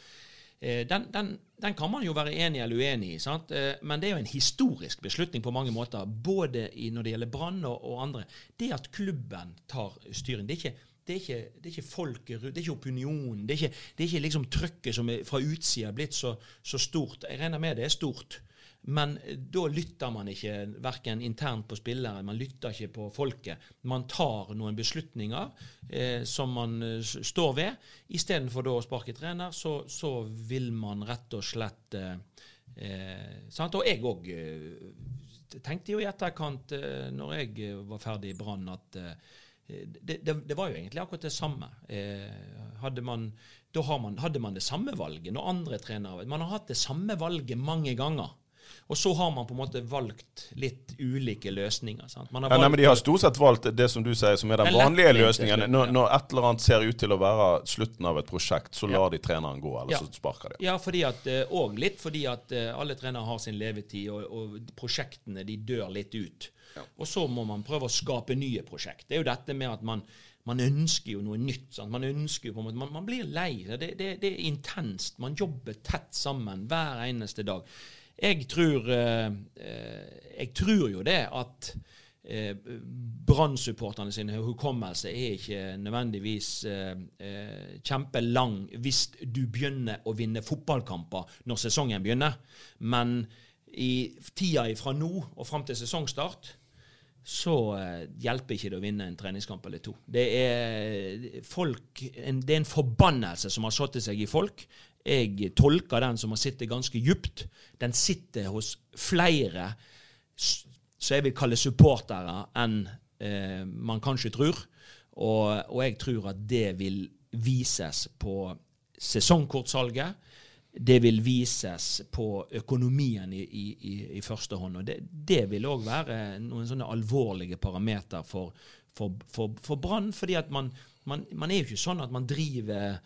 eh, den, den, den, kan man jo være enig eller uenig i, sant? Eh, men det er jo en historisk beslutning på mange måter. Både når det gjelder Brann og, og, andre. Det at klubben tar styring. Det er ikke det er, ikke, det er ikke folket det er ikke opinionen. Det er ikke, det er ikke liksom trøkket som er fra utsida blitt så, så, stort. Jeg regner med det er stort. Men da lytter man ikke verken internt på spillere, man lytter ikke på folket. Man tar noen beslutninger eh, som man eh, står ved. Istedenfor da å sparke trener, så, så, vil man rett og slett eh, eh? Og jeg òg eh, tenkte jo i etterkant, eh, når jeg var ferdig i Brann, at eh, det, det, det var jo egentlig akkurat det samme. Eh, hadde man, da man, hadde man det samme valget når andre trenere Man har hatt det samme valget mange ganger. Og så har man på en måte valgt litt ulike løsninger. Har Ja, nei, men De har stort sett valgt det som du sier, som er den vanlige løsningen. Når, når et eller annet ser ut til å være slutten av et prosjekt, så lar de treneren gå, eller Ja. så sparker de. Ja, fordi at, eh, og litt fordi at eh, alle trenere har sin levetid, og, og prosjektene de dør litt ut. Og så må man prøve å skape nye prosjekt. Det er jo dette med at man, man ønsker jo noe nytt. Sant? Man ønsker jo på en måte, man, man blir lei. Det, det, det er intenst. Man jobber tett sammen hver eneste dag. Jeg tror, eh, eh, jeg tror jo det at eh, Brann-supporterne hukommelse er ikke nødvendigvis eh, eh, kjempelang hvis du begynner å vinne fotballkamper når sesongen begynner. Men i tida fra nå og fram til sesongstart så eh, hjelper ikke det å vinne en treningskamp eller to. Det er, folk, en, det er en forbannelse som har satt seg i folk. Jeg tolker den som har sittet ganske djupt. Den sitter hos flere som jeg vil kalle supportere enn eh, man kanskje tror. Og, og jeg tror at det vil vises på sesongkortsalget. Det vil vises på økonomien i, i, i, første hånd. Og det, det vil òg være noen sånne alvorlige parameter for, for, for, for Brann. fordi man, man, man er jo ikke sånn at man driver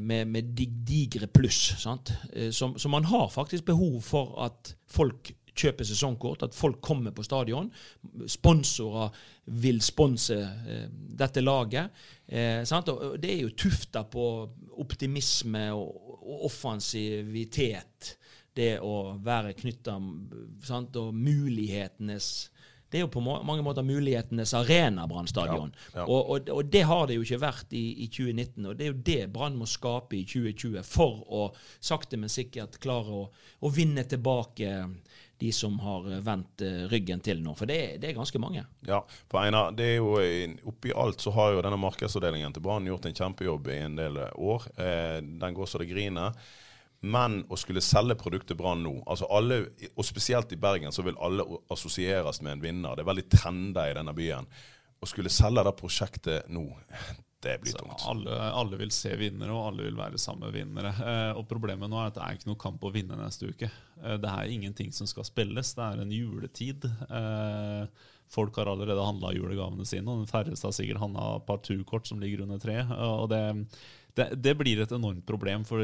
med, med digre pluss. Eh, Så, så man har faktisk behov for at folk kjøper sesongkort, at folk kommer på stadion. Sponsorer vil sponse eh, dette laget. Eh, og det er jo tufta på optimisme og, og offensivitet. Det å være knytta og mulighetenes det er jo på mange måter mulighetenes arena, Brann stadion. Ja, ja. Og, og, og det har det jo ikke vært i, i 2019. Og det er jo det Brann må skape i 2020 for å sakte, men sikkert klare å, å vinne tilbake de som har vendt eh, ryggen til nå. For det, det er ganske mange. Ja, for Einar, det er jo oppi alt så har jo denne markedsavdelingen til Brann gjort en kjempejobb i en del år. Eh, den går så det griner. Men å skulle selge produktet Brann nå, altså alle, og spesielt i Bergen, så vil alle assosieres med en vinner. Det er veldig trender i denne byen. Å skulle selge det prosjektet nå, det blir tungt. alle, alle vil se vinnere, og alle vil være sammen med vinnere. Eh, og Problemet nå er at det er ikke noe kamp å vinne neste uke. Eh, det er ingenting som skal spilles. Det er en juletid. Eh, folk har allerede handla julegavene sine, og den færreste har sikkert handla parturkort som ligger under treet. Og det, det, det blir et enormt problem, for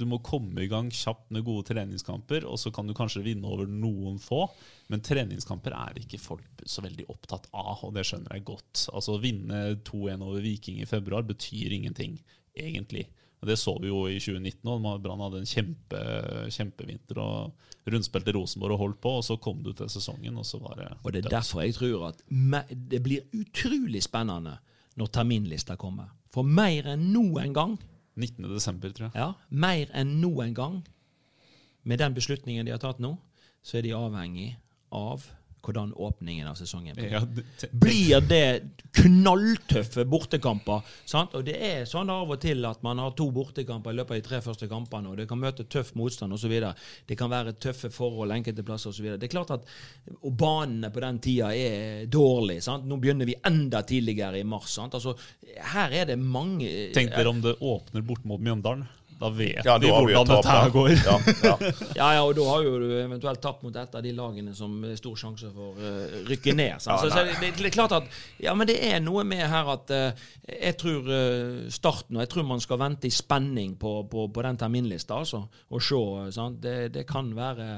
du må komme i gang kjapt med gode treningskamper, og så kan du kanskje vinne over noen få. Men treningskamper er ikke folk så veldig opptatt av, og det skjønner jeg godt. Altså Å vinne 2-1 over Viking i februar betyr ingenting, egentlig. Og Det så vi jo i 2019 òg. Brann hadde en kjempe, kjempevinter og rundspilte Rosenborg og holdt på, og så kom du til sesongen, og så var det Og det er derfor jeg tror at det blir utrolig spennende når terminlista kommer. For mer enn noen gang 19. desember, tror jeg. Ja, mer enn noen gang, med den beslutningen de har tatt nå, så er de avhengig av hvordan åpningen av sesongen blir. Ja, det- Blir det knalltøffe bortekamper? Sant? Og det er sånn av og til at man har to bortekamper i løpet av de tre første kampene, og det kan møte tøff motstand osv. Det kan være tøffe forhold enkelte plasser osv. Det er klart at Og banene på den tida er dårlige. Sant? Nå begynner vi enda tidligere i mars. Sant? Altså, her er det mange Tenk dere om det åpner bort mot Mjøndalen. Da vet Ja, vi da vi hvordan tapt, dette her går. Ja, ja. [laughs] Ja, ja, og da har jo du eventuelt tapt mot et av de lagene som er stor sjanse for å rykke ned. Ja, så, så det, det er klart at Ja, men det er noe med her at uh, jeg tror uh, starten Og jeg tror man skal vente i spenning på, på, på den terminlista, altså. Og se. Sant? Det, det kan være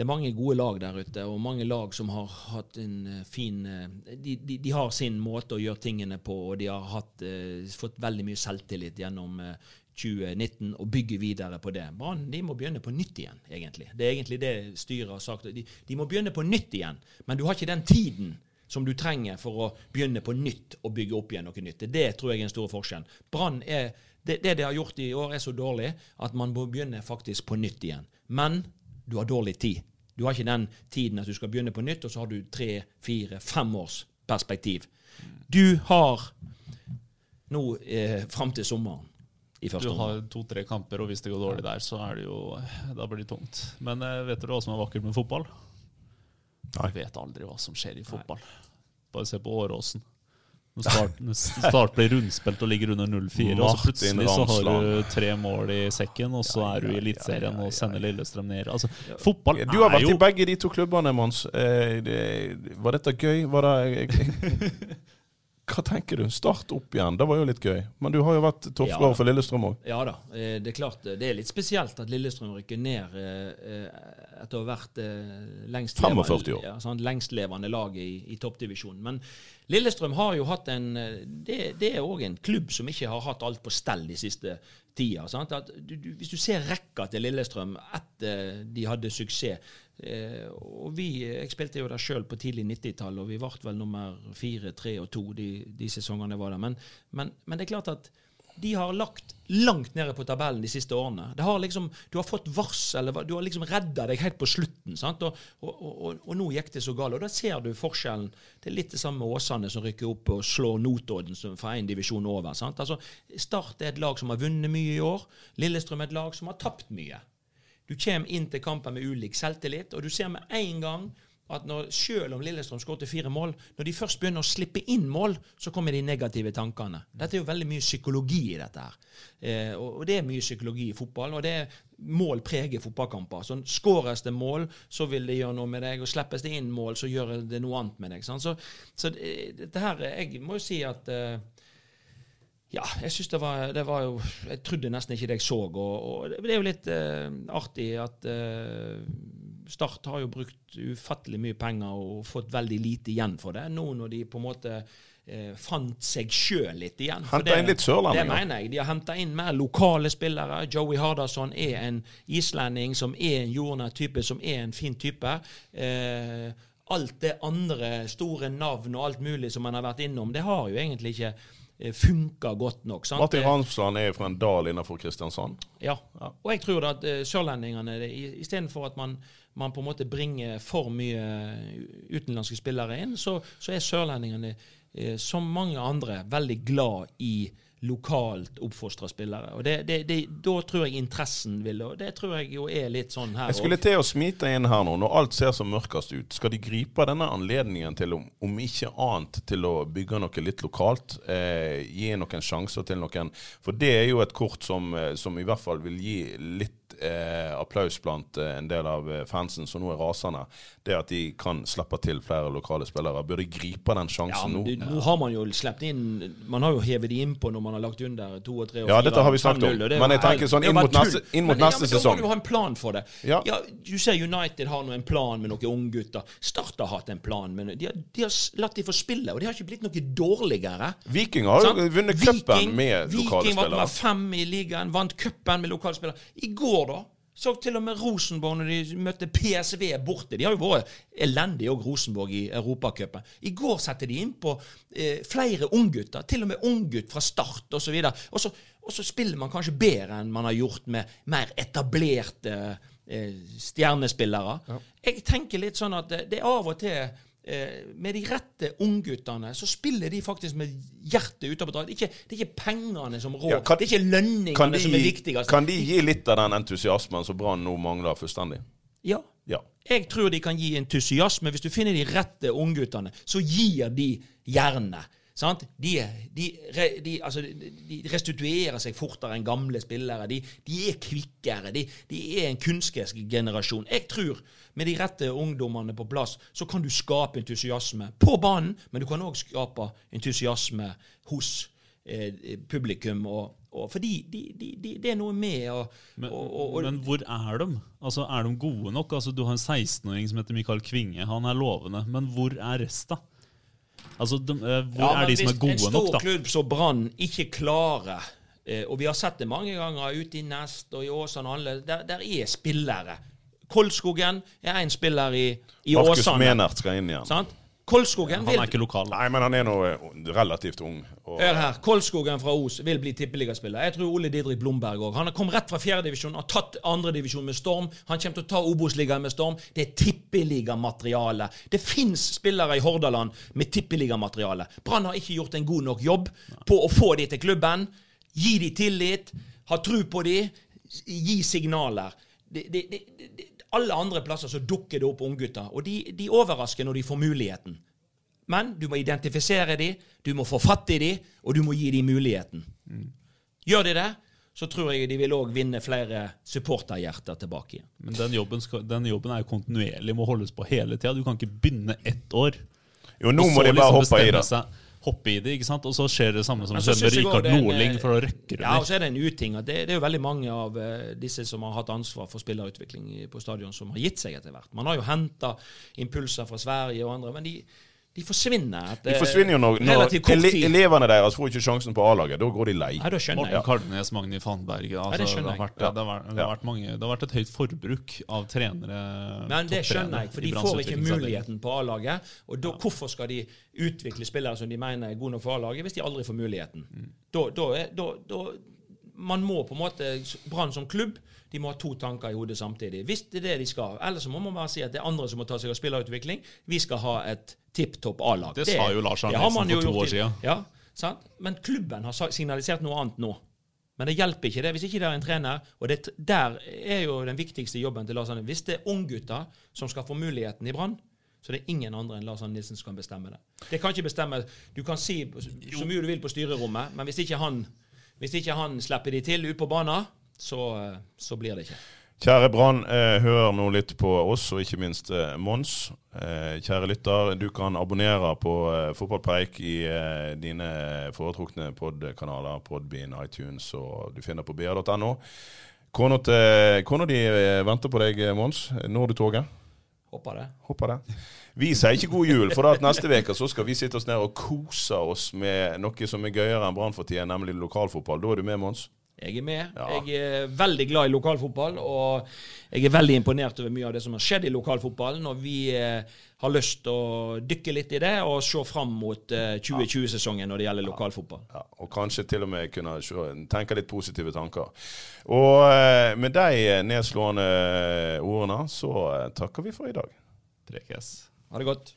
det er mange gode lag der ute, og mange lag som har hatt en eh, fin eh, de, de, de har sin måte å gjøre tingene på, og de har hatt, eh, fått veldig mye selvtillit gjennom eh, 2019 og bygge videre på det. Brann de må begynne på nytt igjen, egentlig. Det er egentlig det styret har sagt. De, de må begynne på nytt igjen, men du har ikke den tiden som du trenger for å begynne på nytt og bygge opp igjen noe nytt. Det tror jeg er en stor forskjell. Brann er det, det de har gjort i år, er så dårlig at man må begynne faktisk på nytt igjen. Men du har dårlig tid. Du har ikke den tiden at du skal begynne på nytt, og så har du tre, fire, fem års perspektiv. Du har nå eh, fram til sommeren i Du første omgang. har to-tre kamper, og hvis det går dårlig der, så er det jo Da blir det tungt. Men eh, vet du hva som er vakkert med fotball? Du vet aldri hva som skjer i fotball. Bare se på Åråsen. Når [laughs] Start, start blir rundspilt og ligger under 0-4, og så plutselig så har du tre mål i sekken, og så er du i Eliteserien og sender Lillestrøm ned. Altså, fotball Du har er vært jo i begge de to klubbene, Mons. Eh, det, var dette gøy? Var det [laughs] Hva tenker du? Start opp igjen. Det var jo litt gøy. Men du har jo vært toppskårer Ja. for Lillestrøm òg. Ja da, eh, det er klart eh, det er litt spesielt at Lillestrøm rykker ned eh, etter å ha vært lengst 45 år. Ja, sånn, lengstlevende lag i, i toppdivisjonen. Men Lillestrøm har jo hatt en Det, det er òg en klubb som ikke har hatt alt på stell de siste tida. Du, du, hvis du ser rekka til Lillestrøm etter de hadde suksess og vi, Jeg spilte jo der sjøl på tidlig 90-tall, og vi ble vel nummer fire, tre og to de, de sesongene jeg var der. Men, men, men det er klart at de har lagt langt nede på tabellen de siste årene. Har liksom, du har fått varsel, du har liksom redda deg helt på slutten. Og, og, og, og nå gikk det så galt. Og da ser du forskjellen. Det er litt det samme med Åsane, som rykker opp og slår Notodden fra én divisjon over. Altså, Start er et lag som har vunnet mye i år. Lillestrøm er et lag som har tapt mye. Du kommer inn til kampen med ulik selvtillit, og du ser med en gang at når, selv om Lillestrøm skåret fire mål, når de først begynner å slippe inn mål, så kommer de negative tankene. Dette er jo veldig mye psykologi i dette her. Eh, og, det er mye psykologi i fotball, og det mål preger fotballkamper. Så Skåres det mål, så vil det gjøre noe med deg, og slippes det inn mål, så gjør det noe annet med deg. Sant? Så, så det- dette her Jeg må jo si at eh, ja, jeg synes det var, det var jo Jeg trodde nesten ikke det jeg så. Og, og det er jo litt eh, artig at eh, Start har jo brukt ufattelig mye penger og fått veldig lite igjen for det. Nå når de på en måte eh, fant seg sjøl litt igjen. Henta inn litt sørlandinger. Det mener jeg. De har henta inn mer lokale spillere. Joey Hardasson er en islending som er en jordnær type, som er en fin type. Eh, alt det andre, store navn og alt mulig som man har vært innom, det har jo egentlig ikke eh, funka godt nok. sant? Martin Ramsland er fra en dal innenfor Kristiansand. Ja. Og jeg tror at uh, sørlendingene, istedenfor at man, man på en måte bringer for mye utenlandske spillere inn, så, så er sørlendingene, eh, som mange andre, veldig glad i lokalt oppfostra spillere. Og det, det, det, Da tror jeg interessen vil Og det tror jeg jo er litt sånn her Jeg skulle til å smite inn her nå, når alt ser så mørkest ut. Skal de gripe denne anledningen til, om, om ikke annet, til å bygge noe litt lokalt? Eh, gi noen sjanser til noen? For det er jo et kort som, eh, som i hvert fall vil gi litt eh, applaus blant eh, en del av eh, fansen som nå er rasende. Det at de kan slippe til flere lokale spillere. Bør de gripe den sjansen ja, nå? nå har man jo sluppet inn Man har jo hevet de innpå når man har lagt under to og tre og Ja, fire. dette har vi snakket om. 5-0, og det Men jeg tenker sånn inn mot neste- inn mot Men- neste ja, men sesong. Da må du ha en plan for det. Ja. Du ser United har nå en plan med noen unggutter. Start har hatt en plan. Men de har, de har latt de få spille, og de har ikke blitt noe dårligere. Viking har jo vunnet cupen med lokale spillere. Viking var nummer fem i ligaen, vant cupen med lokale spillere. I går, så til og med Rosenborg når de møtte PSV borte. De har jo vært elendige òg, Rosenborg, i Europacupen. I går satte de inn på eh, flere unggutter, til og med unggutt fra start osv. Og, så- og så spiller man kanskje bedre enn man har gjort med mer etablerte eh, stjernespillere. Jeg tenker litt sånn at det, det er av og til med de rette ungguttene så spiller de faktisk med hjertet ute på draget. Det er ikke pengene som rår. Ja, kan- det er ikke lønningene de, som er viktigst. kan de gi litt av den entusiasmen som Brann nå mangler fullstendig? Ja. Ja. Jeg tror de kan gi entusiasme. Hvis du finner de rette ungguttene, så gir de gjerne. Sant? De, de, de, altså, de restituerer seg fortere enn gamle spillere. De, de er kvikkere. De, de er en kunstgressgenerasjon. Jeg tror med de rette ungdommene på plass, så kan du skape entusiasme på banen, men du kan òg skape entusiasme hos eh, publikum. Og, fordi de, de, de, det er noe med å Men, men hvor er de? Altså, Er de gode nok? Altså, Du har en 16-åring som heter Mikael Kvinge. Han er lovende. Men hvor er resten? Altså, de, eh, hvor Ja, er de som er Hvis en stor klubb som Brann ikke klarer eh, Og vi har sett det mange ganger ute i Nest og i Åsane og alle, der, der er spillere. Kolskogen er en spiller i, i Markus Menert skal inn igjen. Sant? Kolskogen Han er ikke lokal. Nei, men han er nå eh, relativt ung. Og, Hør her, Kolskogen fra Os vil bli tippeligaspiller. Jeg tror Ole Didrik Blomberg òg. Han har kommet rett fra fjerdedivisjon, har tatt andredivisjon med storm. Han kommer til å ta Obos-ligaen med storm. Det er tippeligamateriale. Det fins spillere i Hordaland med tippeligamateriale. Brann har ikke gjort en god nok jobb på å få de til klubben. Gi de tillit, ha tro på de, gi signaler. Det, det, det, det, alle andre plasser så dukker det opp unggutter. Og de, de overrasker når de får muligheten. Men du må identifisere dem, du må få fatt i dem, og du må gi dem muligheten. Gjør de det, så tror jeg de vil òg vinne flere supporterhjerter tilbake igjen. Men den jobben, skal, den jobben er jo kontinuerlig, må holdes på hele tida. Du kan ikke begynne ett år. Jo, nå må de bare liksom hoppe i det. Seg, hoppe i det, ikke sant? Og så skjer det samme som skjedde med Rikard det Norling, eh, for da røkker du Ja, og så er det en uting. at Det, det er jo veldig mange av uh, disse som har hatt ansvar for spillerutvikling på stadion, som har gitt seg etter hvert. Man har jo henta impulser fra Sverige og andre, men de, de forsvinner etter De forsvinner jo når, når ele elevene deres får ikke sjansen på A-laget. Da går de lei. Nei, da skjønner jeg. Morten jeg. Kardenes, Magni Fannberg altså, det det, har vært, det, har vært, det, har vært mange, det har vært et høyt forbruk av trenere. Men det skjønner jeg, for de får ikke muligheten på A-laget. Og da, hvorfor skal de utvikle spillere som de mener er gode nok for A-laget, hvis de aldri får muligheten? Da, da, er- da, da Man må på en måte Brann som klubb de må ha to tanker i hodet samtidig. Hvis det er det de skal. Ellers så må man bare si at det er andre som må ta seg av spillerutvikling. Vi skal ha et tipp topp A-lag. Det sa jo Lars Arnesen det for to år siden. Ja, sant? Men klubben har signalisert noe annet nå. Men det hjelper ikke det hvis ikke det er en trener. Og det, der er jo den viktigste jobben til Lars Arne. Hvis det er unggutter som skal få muligheten i Brann, så det er ingen andre enn Lars Arne Nilsen som kan bestemme det. Det kan ikke bestemme Du kan si så mye du vil på styrerommet, men hvis ikke han, hvis ikke han slipper de til ute på banen, så, så blir det ikke. Kjære Brann, eh, hør nå litt på oss, og ikke minst eh, Mons. Eh, kjære lytter, du kan abonnere på eh, Fotballpreik i eh, dine foretrukne podkanaler, Podbean, iTunes, og du finner på ba.no. Kona di eh, venter på deg, eh, Mons. Når du toget? Håper det. Håper det. Vi sier ikke god jul, for at neste uke så skal vi sitte oss ned og kose oss med noe som er gøyere enn Brann for tida, nemlig lokalfotball. Da er du med, Mons? Jeg er med. Ja. Jeg er veldig glad i lokalfotball, og jeg er veldig imponert over mye av det som har skjedd i lokalfotballen. Og vi eh, har lyst til å dykke litt i det og se fram mot eh, 2020-sesongen når det gjelder lokalfotball. Ja, og kanskje til og med kunne tenke litt positive tanker. Og eh, med de nedslående ordene så eh, takker vi for i dag. Prekes. Ha det godt.